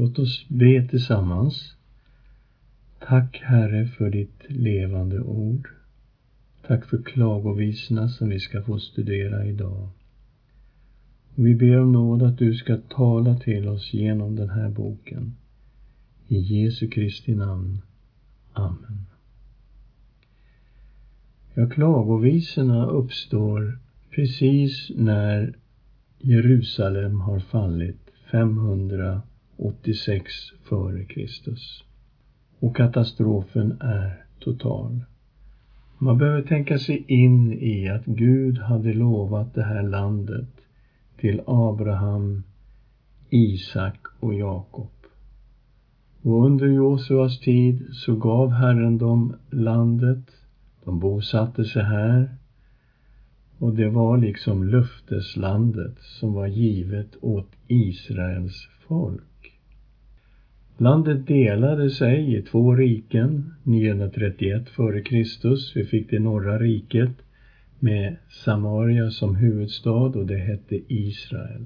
Låt oss be tillsammans. Tack Herre för ditt levande ord. Tack för klagovisorna som vi ska få studera idag. Vi ber om nåd att du ska tala till oss genom den här boken. I Jesu Kristi namn. Amen. Ja, klagovisorna uppstår precis när Jerusalem har fallit 86 f.Kr. Och katastrofen är total. Man behöver tänka sig in i att Gud hade lovat det här landet till Abraham, Isak och Jakob. Och under Josuas tid så gav Herren dem landet. De bosatte sig här. Och det var liksom löfteslandet som var givet åt Israels folk. Landet delade sig i två riken, 931 f.Kr. Vi fick det norra riket med Samaria som huvudstad och det hette Israel.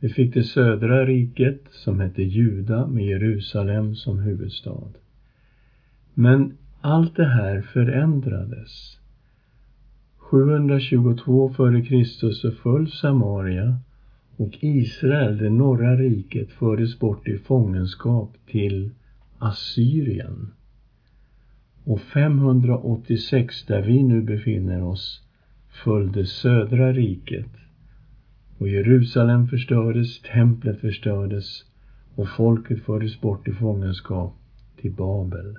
Vi fick det södra riket som hette Juda med Jerusalem som huvudstad. Men allt det här förändrades. 722 f.Kr. så föll Samaria och Israel, det norra riket, fördes bort i fångenskap till Assyrien. Och 586, där vi nu befinner oss, följde södra riket. Och Jerusalem förstördes, templet förstördes och folket fördes bort i fångenskap till Babel.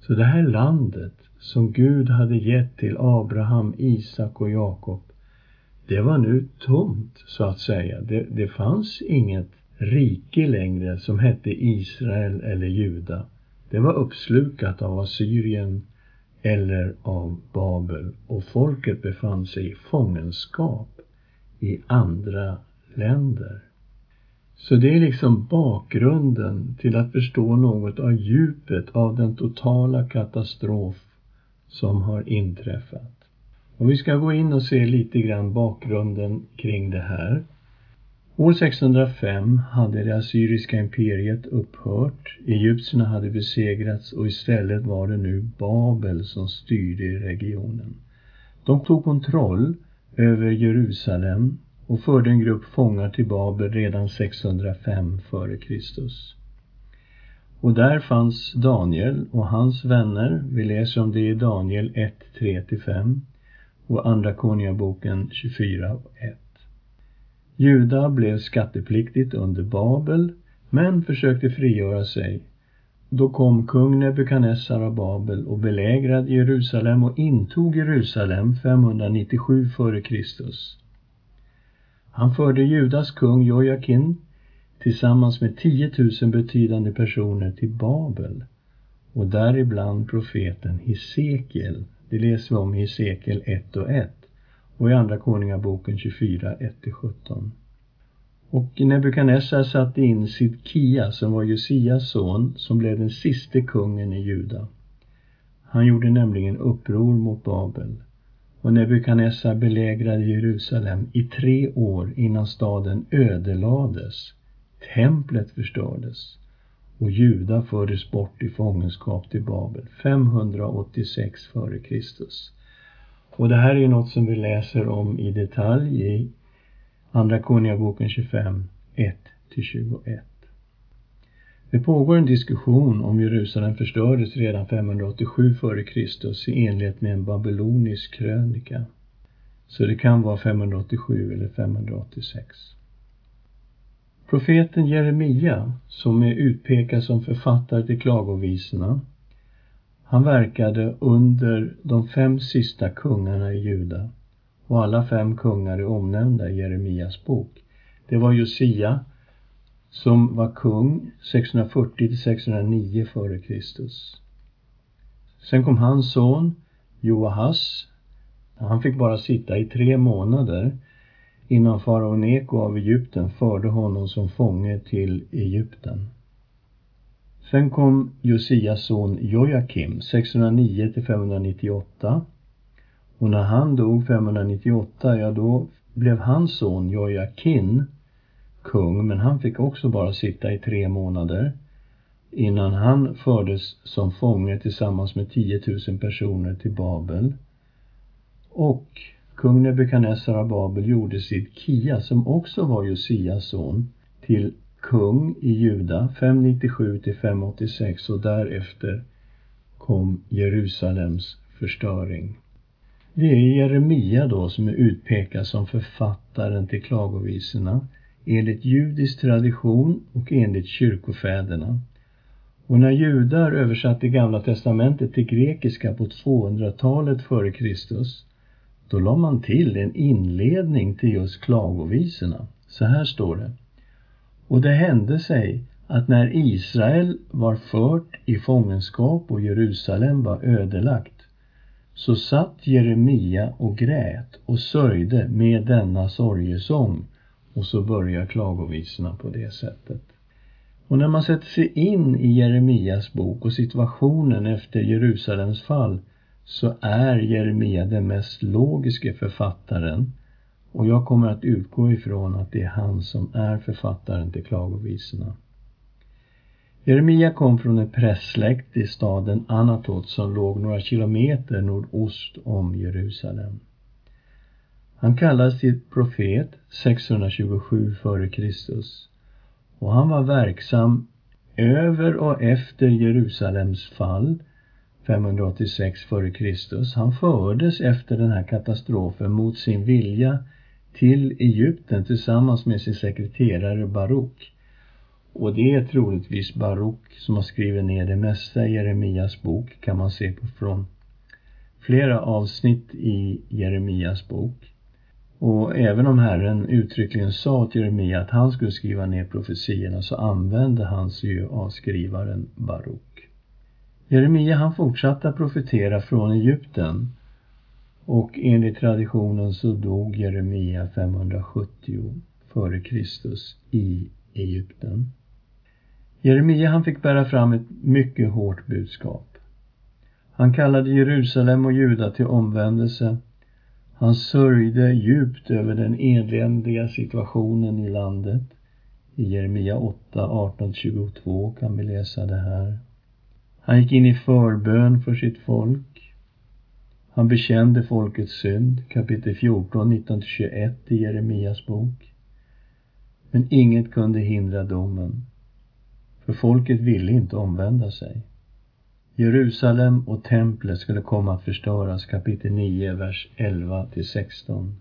Så det här landet som Gud hade gett till Abraham, Isak och Jakob, det var nu tomt, så att säga. Det, det fanns inget rike längre som hette Israel eller Juda. Det var uppslukat av Assyrien eller av Babel och folket befann sig i fångenskap i andra länder. Så det är liksom bakgrunden till att förstå något av djupet av den totala katastrof som har inträffat. Och vi ska gå in och se lite grann bakgrunden kring det här. År 605 hade det assyriska imperiet upphört, egyptierna hade besegrats och istället var det nu Babel som styrde i regionen. De tog kontroll över Jerusalem och förde en grupp fångar till Babel redan 605 f.Kr. Och där fanns Daniel och hans vänner. Vi läser om det i Daniel 1, 3-5 och Andra Konungaboken 24 och 1. Juda blev skattepliktigt under Babel, men försökte frigöra sig. Då kom kung Nebukadnessar av Babel och belägrade Jerusalem och intog Jerusalem 597 f.Kr. Han förde Judas kung Jojakin tillsammans med 10 000 betydande personer till Babel och däribland profeten Hesekiel. Det läser vi om i Hesekiel 1 och 1 och i Andra Konungaboken 24, 1-17. Och Nebukadnessar satte in Sidkia, som var Josias son, som blev den siste kungen i Juda. Han gjorde nämligen uppror mot Babel. Och Nebukadnessar belägrade Jerusalem i tre år innan staden ödelades. Templet förstördes och Juda fördes bort i fångenskap till Babel 586 f.Kr. Och det här är ju något som vi läser om i detalj i Andra Konungaboken 25, 1-21. Det pågår en diskussion om Jerusalem förstördes redan 587 f.Kr. i enlighet med en babylonisk krönika. Så det kan vara 587 eller 586. Profeten Jeremia, som är utpekad som författare till klagovisorna, han verkade under de fem sista kungarna i Juda och alla fem kungar är omnämnda i Jeremias bok. Det var Josia som var kung 640 till 609 f.Kr. Sen kom hans son Joahas. Han fick bara sitta i tre månader innan farao Neko av Egypten förde honom som fånge till Egypten. Sen kom Josias son Jojakim 609 till 598 och när han dog 598, ja då blev hans son Jojakin kung, men han fick också bara sitta i tre månader innan han fördes som fånge tillsammans med 10 000 personer till Babel. Och kung Nebukadnessar av Babel gjorde Sidkia, som också var Josias son, till kung i Juda 597 till 586 och därefter kom Jerusalems förstöring. Det är Jeremia då som är utpekad som författaren till klagovisorna enligt judisk tradition och enligt kyrkofäderna. Och när judar översatte Gamla testamentet till grekiska på 200-talet före Kristus, då la man till en inledning till just klagovisorna. Så här står det. Och det hände sig att när Israel var fört i fångenskap och Jerusalem var ödelagt, så satt Jeremia och grät och sörjde med denna sorgesång. Och så börjar klagovisorna på det sättet. Och när man sätter sig in i Jeremias bok och situationen efter Jerusalems fall så är Jeremia den mest logiske författaren och jag kommer att utgå ifrån att det är han som är författaren till klagovisorna. Jeremia kom från en prästsläkt i staden Anatot som låg några kilometer nordost om Jerusalem. Han kallades till profet 627 f.Kr. och han var verksam över och efter Jerusalems fall 586 f.Kr. Han fördes efter den här katastrofen mot sin vilja till Egypten tillsammans med sin sekreterare Baruk. Och det är troligtvis Baruk som har skrivit ner det mesta i Jeremias bok, kan man se på från flera avsnitt i Jeremias bok. Och även om Herren uttryckligen sa till Jeremia att han skulle skriva ner profetierna så använde han sig ju av skrivaren Baruk. Jeremia han fortsatte att profetera från Egypten och enligt traditionen så dog Jeremia 570 före Kristus i Egypten. Jeremia han fick bära fram ett mycket hårt budskap. Han kallade Jerusalem och Juda till omvändelse. Han sörjde djupt över den eländiga situationen i landet. I Jeremia 8, 18-22 kan vi läsa det här. Han gick in i förbön för sitt folk. Han bekände folkets synd, kapitel 14, 19-21 i Jeremias bok. Men inget kunde hindra domen för folket ville inte omvända sig. Jerusalem och templet skulle komma att förstöras, kapitel 9, vers 11 till 16.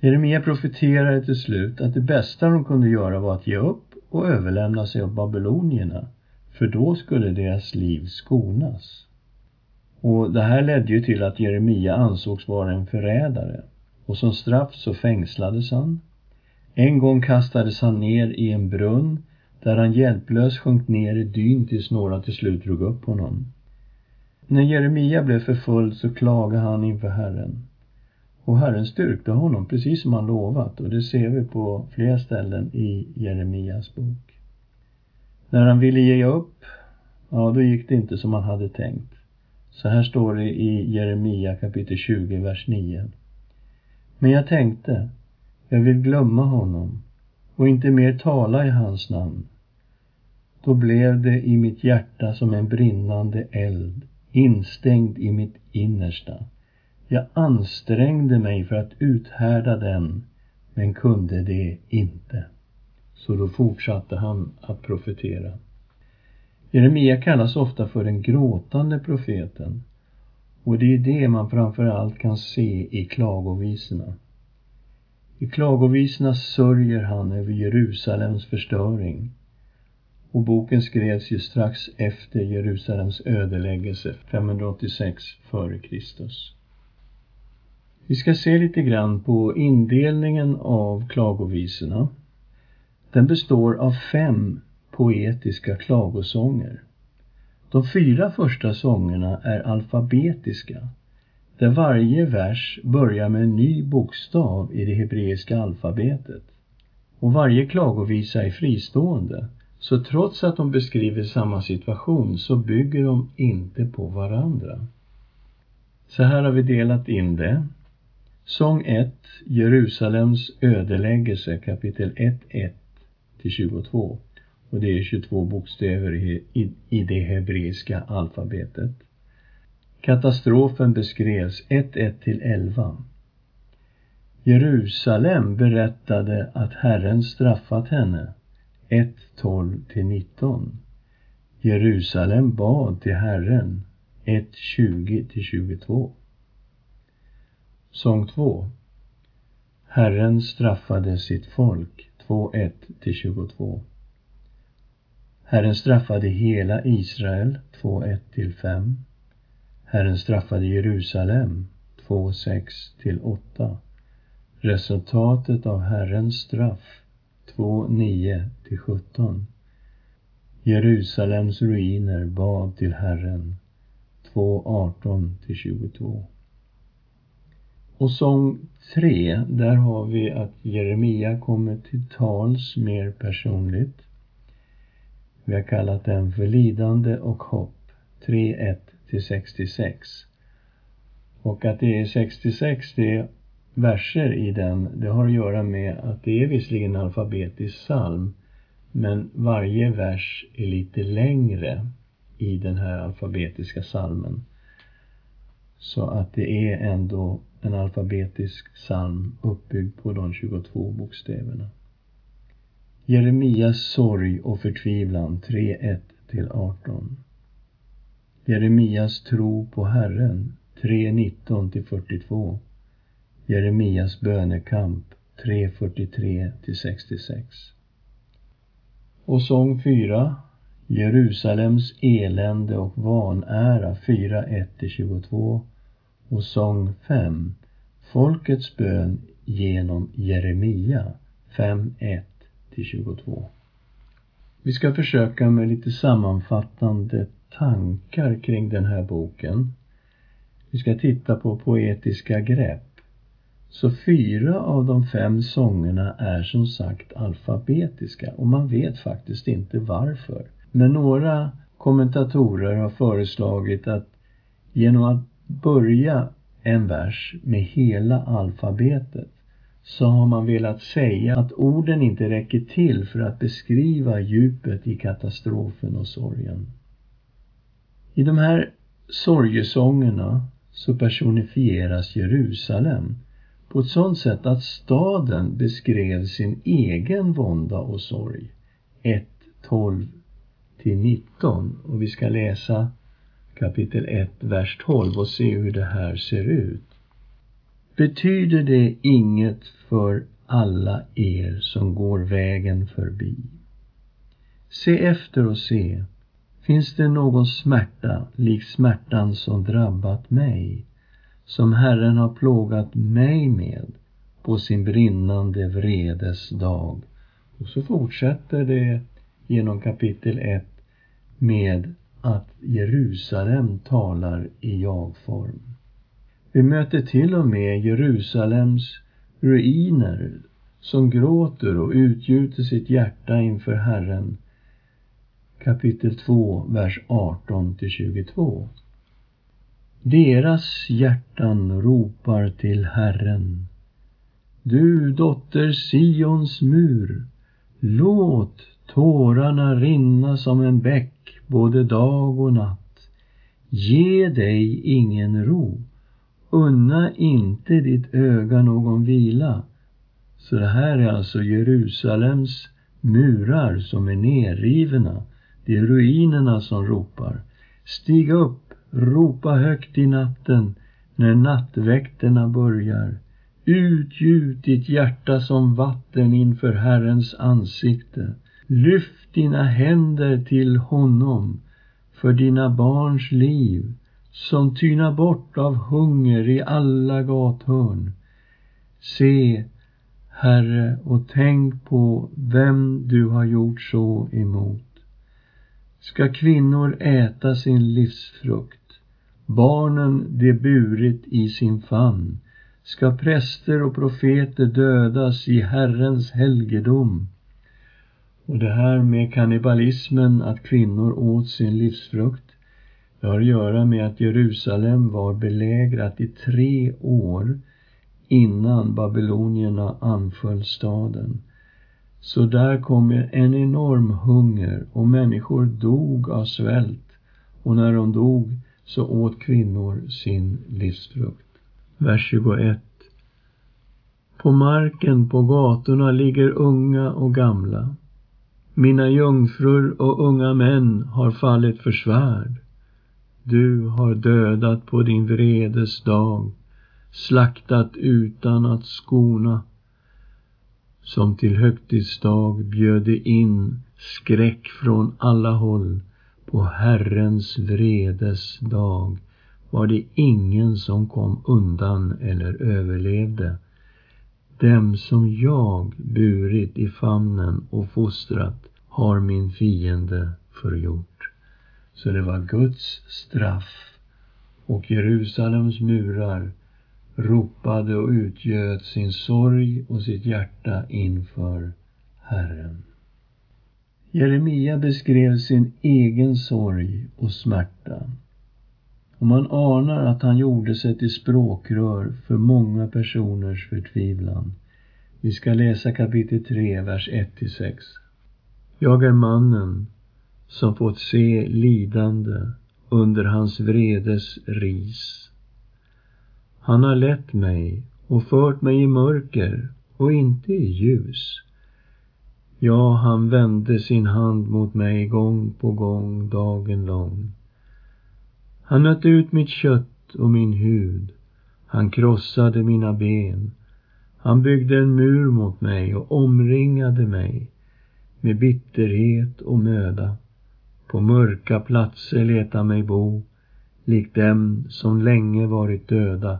Jeremia profeterade till slut att det bästa de kunde göra var att ge upp och överlämna sig åt babylonierna, för då skulle deras liv skonas. Och det här ledde ju till att Jeremia ansågs vara en förrädare och som straff så fängslades han. En gång kastades han ner i en brunn där han hjälplöst sjönk ner i dyn tills några till slut drog upp honom. När Jeremia blev förföljd så klagade han inför Herren. Och Herren styrkte honom precis som han lovat och det ser vi på flera ställen i Jeremias bok. När han ville ge upp, ja då gick det inte som han hade tänkt. Så här står det i Jeremia kapitel 20, vers 9. Men jag tänkte, jag vill glömma honom och inte mer tala i hans namn. Då blev det i mitt hjärta som en brinnande eld, instängd i mitt innersta. Jag ansträngde mig för att uthärda den, men kunde det inte. Så då fortsatte han att profetera. Jeremia kallas ofta för den gråtande profeten och det är det man framför allt kan se i klagovisorna. I klagovisorna sörjer han över Jerusalems förstöring och boken skrevs ju strax efter Jerusalems ödeläggelse 586 f.Kr. Vi ska se lite grann på indelningen av klagovisorna. Den består av fem poetiska klagosånger. De fyra första sångerna är alfabetiska, där varje vers börjar med en ny bokstav i det hebreiska alfabetet. Och varje klagovisa är fristående, så trots att de beskriver samma situation så bygger de inte på varandra. Så här har vi delat in det. Sång 1, Jerusalems ödeläggelse, kapitel 1, 1 till 22. Och det är 22 bokstäver i, i, i det hebreiska alfabetet. Katastrofen beskrevs 1, 1 till 11. Jerusalem berättade att Herren straffat henne 1, 12 till 19. Jerusalem bad till Herren 1, 20 till 22. Sång 2 Herren straffade sitt folk 2.1-22 Herren straffade hela Israel 2.1-5. Herren straffade Jerusalem 2.6-8. Resultatet av Herrens straff 2.9-17. Jerusalems ruiner bad till Herren 2.18-22. Och sång 3, där har vi att Jeremia kommer till tals mer personligt. Vi har kallat den för lidande och hopp, 3.1 till 66. Och att det är 66, det är verser i den, det har att göra med att det är visserligen en alfabetisk psalm, men varje vers är lite längre i den här alfabetiska salmen. Så att det är ändå en alfabetisk psalm uppbyggd på de 22 bokstäverna. Jeremias sorg och förtvivlan 3.1 till 18. Jeremias tro på Herren 3.19 till 42. Jeremias bönekamp 3.43 till 66. Och sång 4 Jerusalems elände och vanära 4.1 till 22 och sång 5 Folkets bön genom Jeremia 5.1-22. Vi ska försöka med lite sammanfattande tankar kring den här boken. Vi ska titta på poetiska grepp. Så fyra av de fem sångerna är som sagt alfabetiska och man vet faktiskt inte varför. Men några kommentatorer har föreslagit att genom att börja en vers med hela alfabetet så har man velat säga att orden inte räcker till för att beskriva djupet i katastrofen och sorgen. I de här sorgesångerna så personifieras Jerusalem på ett sådant sätt att staden beskrev sin egen vånda och sorg. 1, 12 till 19 och vi ska läsa kapitel 1, vers 12 och se hur det här ser ut. Betyder det inget för alla er som går vägen förbi? Se efter och se, finns det någon smärta lik smärtan som drabbat mig, som Herren har plågat mig med på sin brinnande vredes dag? Och så fortsätter det genom kapitel 1 med att Jerusalem talar i jag-form. Vi möter till och med Jerusalems ruiner som gråter och utgjuter sitt hjärta inför Herren. Kapitel 2, vers 18 till 22. Deras hjärtan ropar till Herren. Du dotter Sions mur, låt tårarna rinna som en bäck både dag och natt. Ge dig ingen ro, unna inte ditt öga någon vila. Så det här är alltså Jerusalems murar som är nerrivna. Det är ruinerna som ropar. Stig upp, ropa högt i natten när nattväkterna börjar. Utgjut ditt hjärta som vatten inför Herrens ansikte. Lyft dina händer till honom för dina barns liv som tynar bort av hunger i alla gathörn. Se, Herre, och tänk på vem du har gjort så emot. Ska kvinnor äta sin livsfrukt, barnen de burit i sin famn, ska präster och profeter dödas i Herrens helgedom. Och det här med kannibalismen, att kvinnor åt sin livsfrukt, det har att göra med att Jerusalem var belägrat i tre år innan babylonierna anföll staden. Så där kom en enorm hunger och människor dog av svält och när de dog så åt kvinnor sin livsfrukt. Vers 21. På marken på gatorna ligger unga och gamla. Mina jungfrur och unga män har fallit för svärd. Du har dödat på din vredes dag, slaktat utan att skona. Som till högtidsdag bjöd in skräck från alla håll. På Herrens vredes dag var det ingen som kom undan eller överlevde. Dem som jag burit i famnen och fostrat har min fiende förgjort. Så det var Guds straff och Jerusalems murar ropade och utgöt sin sorg och sitt hjärta inför Herren. Jeremia beskrev sin egen sorg och smärta. Och man anar att han gjorde sig till språkrör för många personers förtvivlan. Vi ska läsa kapitel 3, vers 1-6. Jag är mannen som fått se lidande under hans vredes ris. Han har lett mig och fört mig i mörker och inte i ljus. Ja, han vände sin hand mot mig gång på gång dagen lång. Han nötte ut mitt kött och min hud. Han krossade mina ben. Han byggde en mur mot mig och omringade mig med bitterhet och möda. På mörka platser leta mig bo, likt dem som länge varit döda.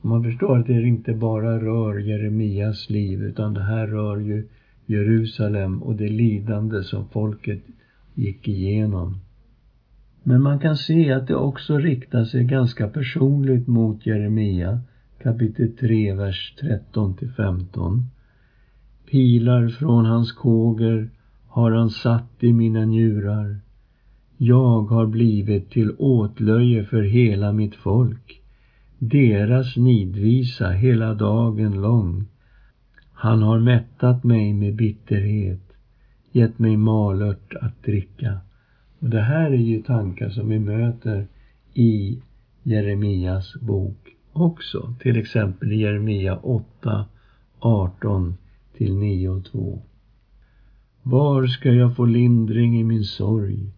Och man förstår att det inte bara rör Jeremias liv, utan det här rör ju Jerusalem och det lidande som folket gick igenom. Men man kan se att det också riktar sig ganska personligt mot Jeremia, kapitel 3, vers 13 till 15. Pilar från hans kåger har han satt i mina njurar. Jag har blivit till åtlöje för hela mitt folk, deras nidvisa hela dagen lång. Han har mättat mig med bitterhet, gett mig malört att dricka. Och det här är ju tankar som vi möter i Jeremias bok också, till exempel i Jeremia 8, 18 till 9 och 2. Var ska jag få lindring i min sorg?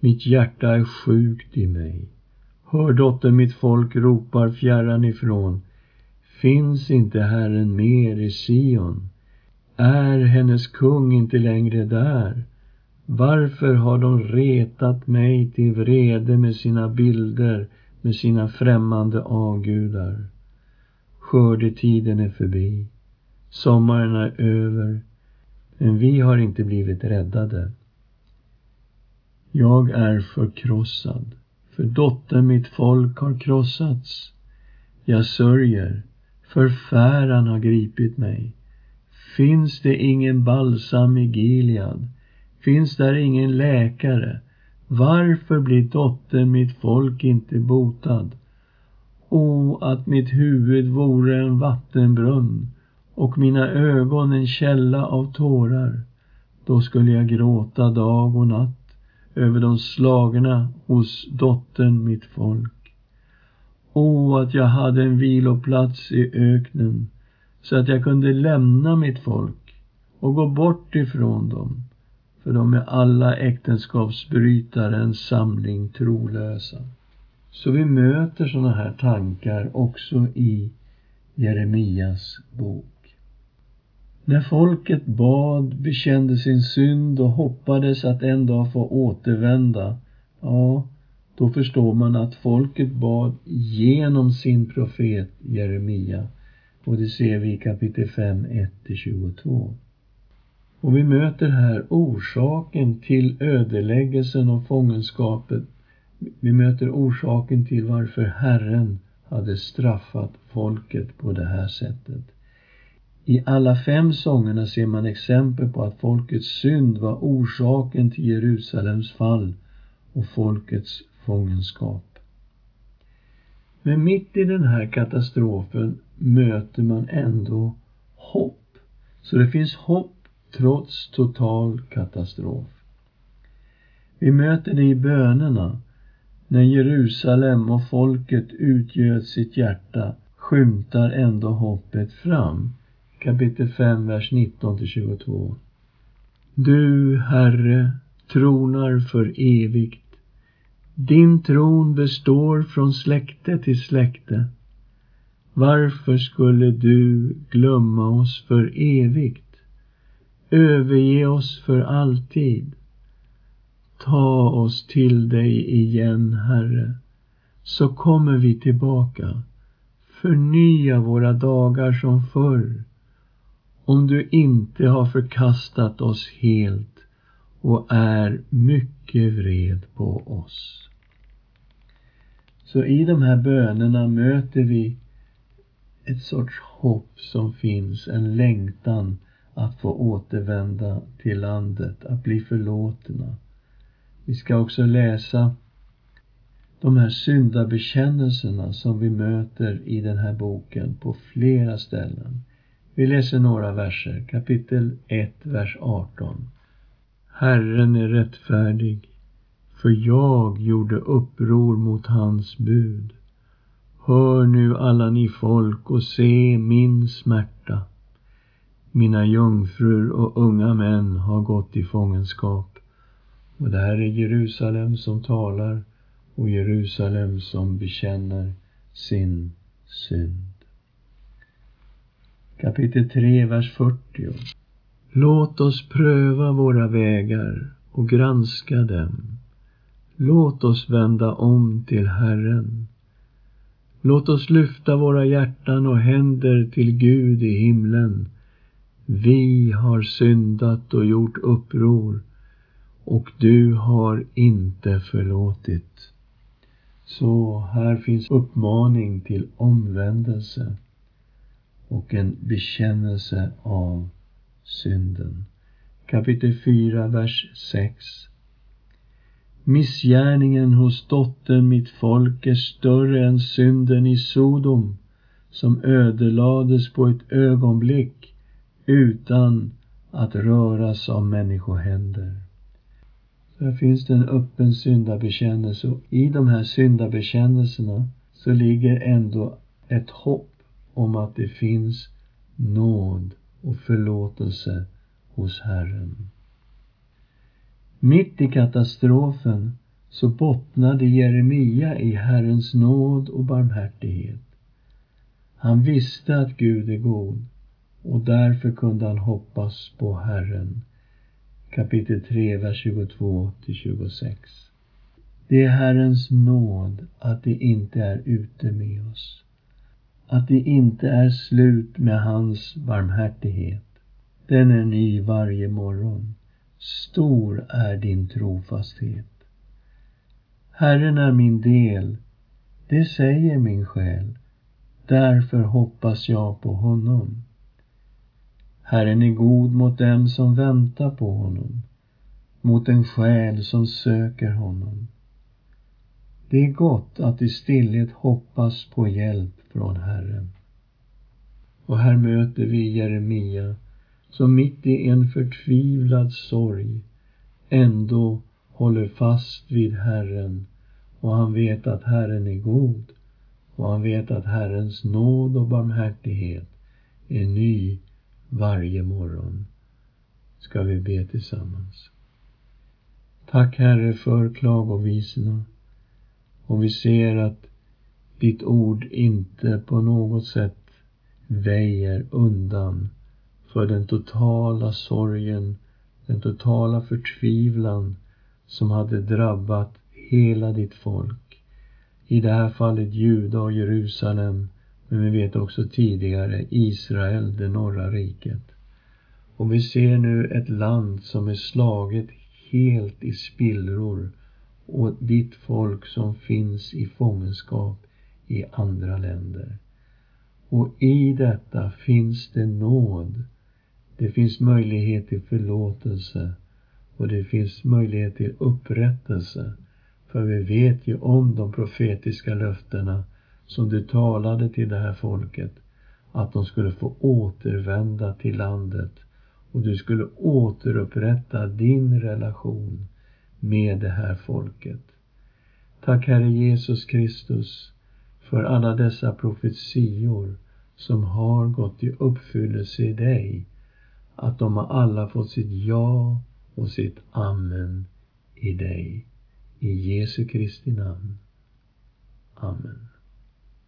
Mitt hjärta är sjukt i mig. Hör dotter, mitt folk ropar fjärran ifrån. Finns inte Herren mer i Sion? Är hennes kung inte längre där? Varför har de retat mig till vrede med sina bilder, med sina främmande avgudar? Skördetiden är förbi. Sommaren är över. Men vi har inte blivit räddade. Jag är förkrossad, för dottern mitt folk har krossats. Jag sörjer, förfäran har gripit mig. Finns det ingen balsam i Gilead? Finns där ingen läkare? Varför blir dottern mitt folk inte botad? O, att mitt huvud vore en vattenbrunn och mina ögon en källa av tårar. Då skulle jag gråta dag och natt över de slagna hos dottern mitt folk. O, att jag hade en viloplats i öknen så att jag kunde lämna mitt folk och gå bort ifrån dem, för de är alla äktenskapsbrytare, en samling trolösa. Så vi möter sådana här tankar också i Jeremias bok. När folket bad, bekände sin synd och hoppades att en dag få återvända, ja, då förstår man att folket bad genom sin profet Jeremia. Och det ser vi i kapitel 5, 1-22. Och vi möter här orsaken till ödeläggelsen och fångenskapet. Vi möter orsaken till varför Herren hade straffat folket på det här sättet. I alla fem sångerna ser man exempel på att folkets synd var orsaken till Jerusalems fall och folkets fångenskap. Men mitt i den här katastrofen möter man ändå hopp. Så det finns hopp trots total katastrof. Vi möter det i bönerna. När Jerusalem och folket utgöt sitt hjärta skymtar ändå hoppet fram. Kapitel 5, vers 19-22. Du, Herre, tronar för evigt. Din tron består från släkte till släkte. Varför skulle du glömma oss för evigt, överge oss för alltid? Ta oss till dig igen, Herre, så kommer vi tillbaka. Förnya våra dagar som förr, om du inte har förkastat oss helt och är mycket vred på oss. Så i de här bönerna möter vi ett sorts hopp som finns, en längtan att få återvända till landet, att bli förlåtna. Vi ska också läsa de här syndabekännelserna som vi möter i den här boken på flera ställen. Vi läser några verser, kapitel 1, vers 18. Herren är rättfärdig, för jag gjorde uppror mot hans bud. Hör nu alla ni folk och se min smärta. Mina jungfrur och unga män har gått i fångenskap. Och det här är Jerusalem som talar och Jerusalem som bekänner sin synd. Kapitel 3, vers 40. Låt oss pröva våra vägar och granska dem. Låt oss vända om till Herren. Låt oss lyfta våra hjärtan och händer till Gud i himlen. Vi har syndat och gjort uppror och du har inte förlåtit. Så här finns uppmaning till omvändelse och en bekännelse av synden. Kapitel 4, vers 6. Missgärningen hos dottern mitt folk är större än synden i Sodom som ödelades på ett ögonblick utan att röras av människohänder. Där finns det en öppen syndabekännelse och i de här syndabekännelserna så ligger ändå ett hopp om att det finns nåd och förlåtelse hos Herren. Mitt i katastrofen så bottnade Jeremia i Herrens nåd och barmhärtighet. Han visste att Gud är god och därför kunde han hoppas på Herren. Kapitel 3, vers 22 till 26. Det är Herrens nåd att det inte är ute med oss. Att det inte är slut med hans barmhärtighet. Den är ny varje morgon. Stor är din trofasthet. Herren är min del, det säger min själ. Därför hoppas jag på honom. Herren är god mot dem som väntar på honom, mot en själ som söker honom. Det är gott att i stillhet hoppas på hjälp från Herren. Och här möter vi Jeremia som mitt i en förtvivlad sorg ändå håller fast vid Herren och han vet att Herren är god och han vet att Herrens nåd och barmhärtighet är ny varje morgon. Ska vi be tillsammans. Tack Herre för klagovisorna och vi ser att ditt ord inte på något sätt väjer undan för den totala sorgen, den totala förtvivlan som hade drabbat hela ditt folk. I det här fallet Juda och Jerusalem, men vi vet också tidigare Israel, det norra riket. Och vi ser nu ett land som är slaget helt i spillror och ditt folk som finns i fångenskap i andra länder. Och i detta finns det nåd. Det finns möjlighet till förlåtelse och det finns möjlighet till upprättelse. För vi vet ju om de profetiska löftena som du talade till det här folket. att de skulle få återvända till landet och du skulle återupprätta din relation med det här folket. Tack Herre Jesus Kristus för alla dessa profetior som har gått i uppfyllelse i dig, att de har alla fått sitt ja och sitt amen i dig. I Jesu Kristi namn. Amen.